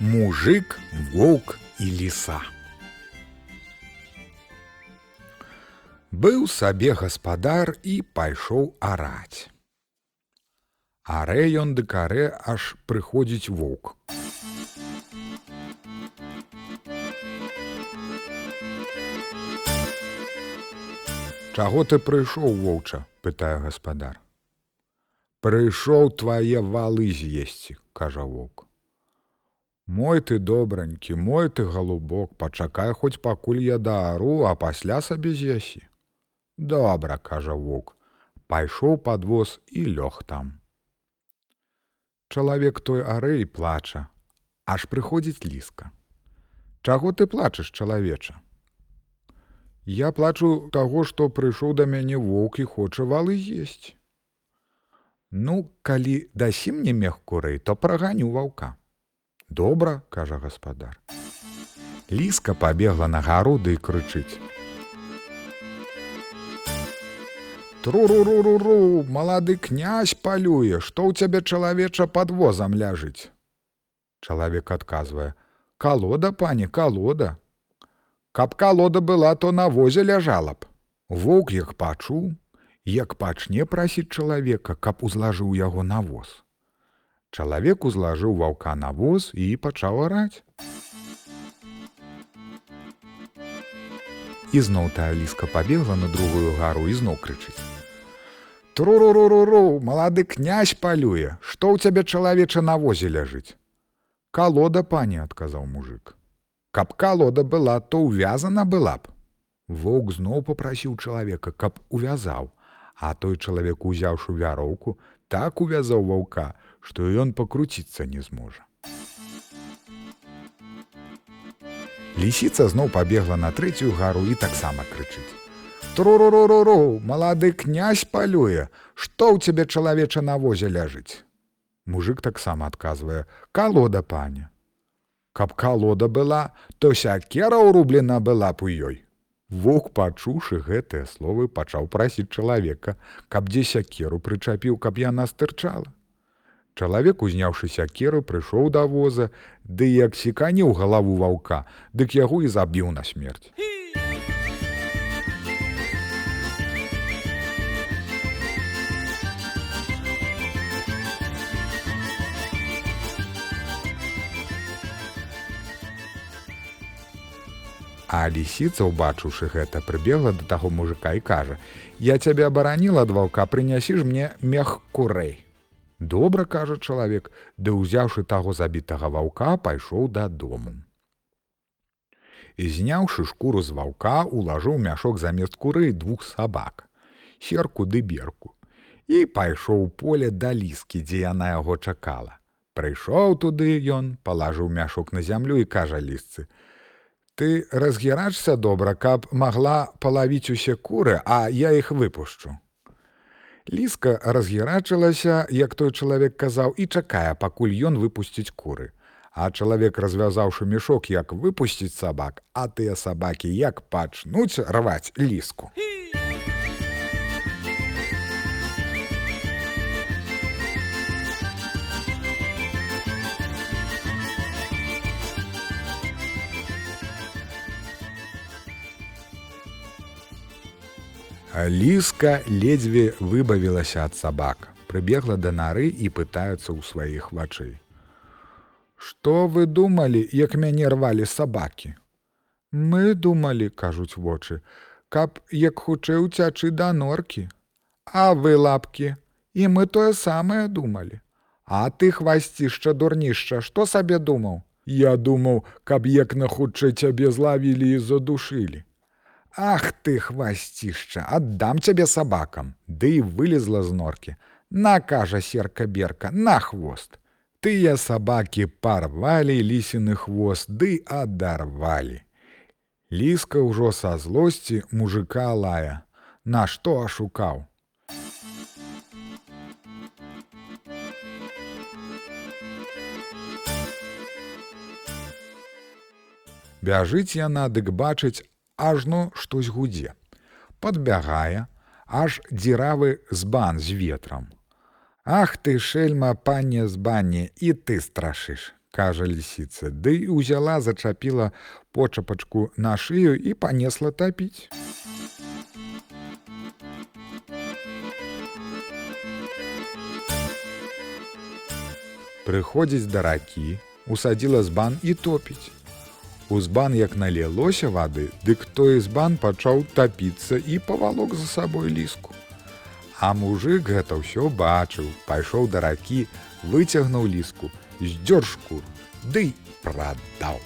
мужик, воўк і ліса. Быў сабе гаспадар і пайшоў араць. Арэ ён ды карэ аж прыходзіць воўк. Чаго ты прыйшоў воўча, пытае гаспадар. Прыйшоў твае валы з'есці, кажа воўк. Мой ты добранькі, мой ты галубок, пачакай хоць пакуль я даару, а пасля сабе з'ясі. Добра, кажа воўк, пайшоў падвоз і лёг там. Чалавек той арэй плача, аж прыходзіць ліска. Чаго ты плачаш, чалавеча? Я плачу таго, што прыйшоў да мяне воўк і хоча валы есць. Ну, калі дасі мне мех курэй, то праганю ваўка. Добра, кажа гаспадар. Ліска пабегла на гароды і крычыць. Тру-ру-ру-ру-ру, малады князь палюе, што ў цябе чалавеча пад возам ляжыць. Чалавек адказвае: « Калода, пані, калода. Каб калода была, то на возе ляжала б. Воўк як пачуў, як пачне прасіць чалавека, каб узлажыў яго на воз. Чалавек узлажыў ваўка на воз і пачаў араць. Ізноў тая ліска пабегла на другую гару і зноў крычыць. Тру-ру-ру-ру-ру, малады князь палюе, што ў цябе чалавеча на возе ляжыць. Калода, пані, адказаў мужик. Каб калода была, то ўвязана была б. Воўк зноў попрасіў чалавека, каб увязаў, а той чалавек узяўшы вяроўку, так увязаў ваўка, што ён пакруціцца не зможа. Лісіца зноў пабегла на трэцюю гару і таксама крычыць. Тру-ру-ру-ру, малады князь палюе, што ў цябе чалавеча на возе ляжыць. Мужик таксама адказвае: калода паня. Каб калода была, то сякера ўрублена была б у ёй. Вок, пачуўшы гэтыя словы, пачаў прасіць чалавека, каб дзе сякеру прычапіў, каб яна стырчала. Чалавек, узняўшы сякеру, прыйшоў да воза, ды як секанеў галаву ваўка, дык яго і забіў на смерць. А лісіца, убачыўшы гэта, прыбегла да таго мужика і кажа: « Я цябе абараніла ад ваўка, прынясі ж мне мех курэй. Добра кажа чалавек, ды ўзяўшы таго забітага ваўка, пайшоў дадому. І зняўшы шкуру з ваўка, улажыў мяшок замест куры двух сабак, серку ды берку. І пайшоў поле да ліскі, дзе яна яго чакала. Прыйшоў туды ён, палажыў мяшок на зямлю і кажа лісцы: « Ты разгірачся добра, каб магла палавіць усе куры, а я іх выпушчу. Ліска раз'ярачылася, як той чалавек казаў і чакае, пакуль ён выпусціць куры. А чалавек, развязаўшы мешок, як выпусціць сабак, а тыя сабакі як пачнуць рваць ліску. Ліска ледзьве выбавілася ад сабак, прыбегла да нары і пытаюцца ў сваіх вачэй. Што вы думалі, як мяне рвалі сабакі? Мы думалі, кажуць вочы, каб як хутчэй уцячы да норкі. А вы лапкі, і мы тое самае думалі. А ты хвасцішча дурнішча, што сабе думаў? Я думаў, каб як на хутчэй цябе злавілі і задушылі. Ах ты хвасцішча, аддам цябе сабакам, Ды і вылезла з норкі. На кажа серка берка, на хвост. Тыя сабакі парвалі лісіны хвост, ды адарвалі. Ліска ўжо са злосці мужика лая, Нашто ашукаў. Бяжыць яна, дык бачыць, ажно штось гудзе. Падбягае, аж дзіравы збан з ветрам. Ах ты шельма пане з бані і ты страшыш, кажа лісіца, ды і ўзяла, зачапіла почапачку на шыю і панесла тапіць. Прыходзіць да ракі, усадзіла збан і топіць. У збан як налілося вады, дык той збан пачаў тапіцца і павалок за сабой ліску. А мужик гэта ўсё бачыў, пайшоў да ракі, выцягнуў ліску, здзёр шкуру, ды прадаў.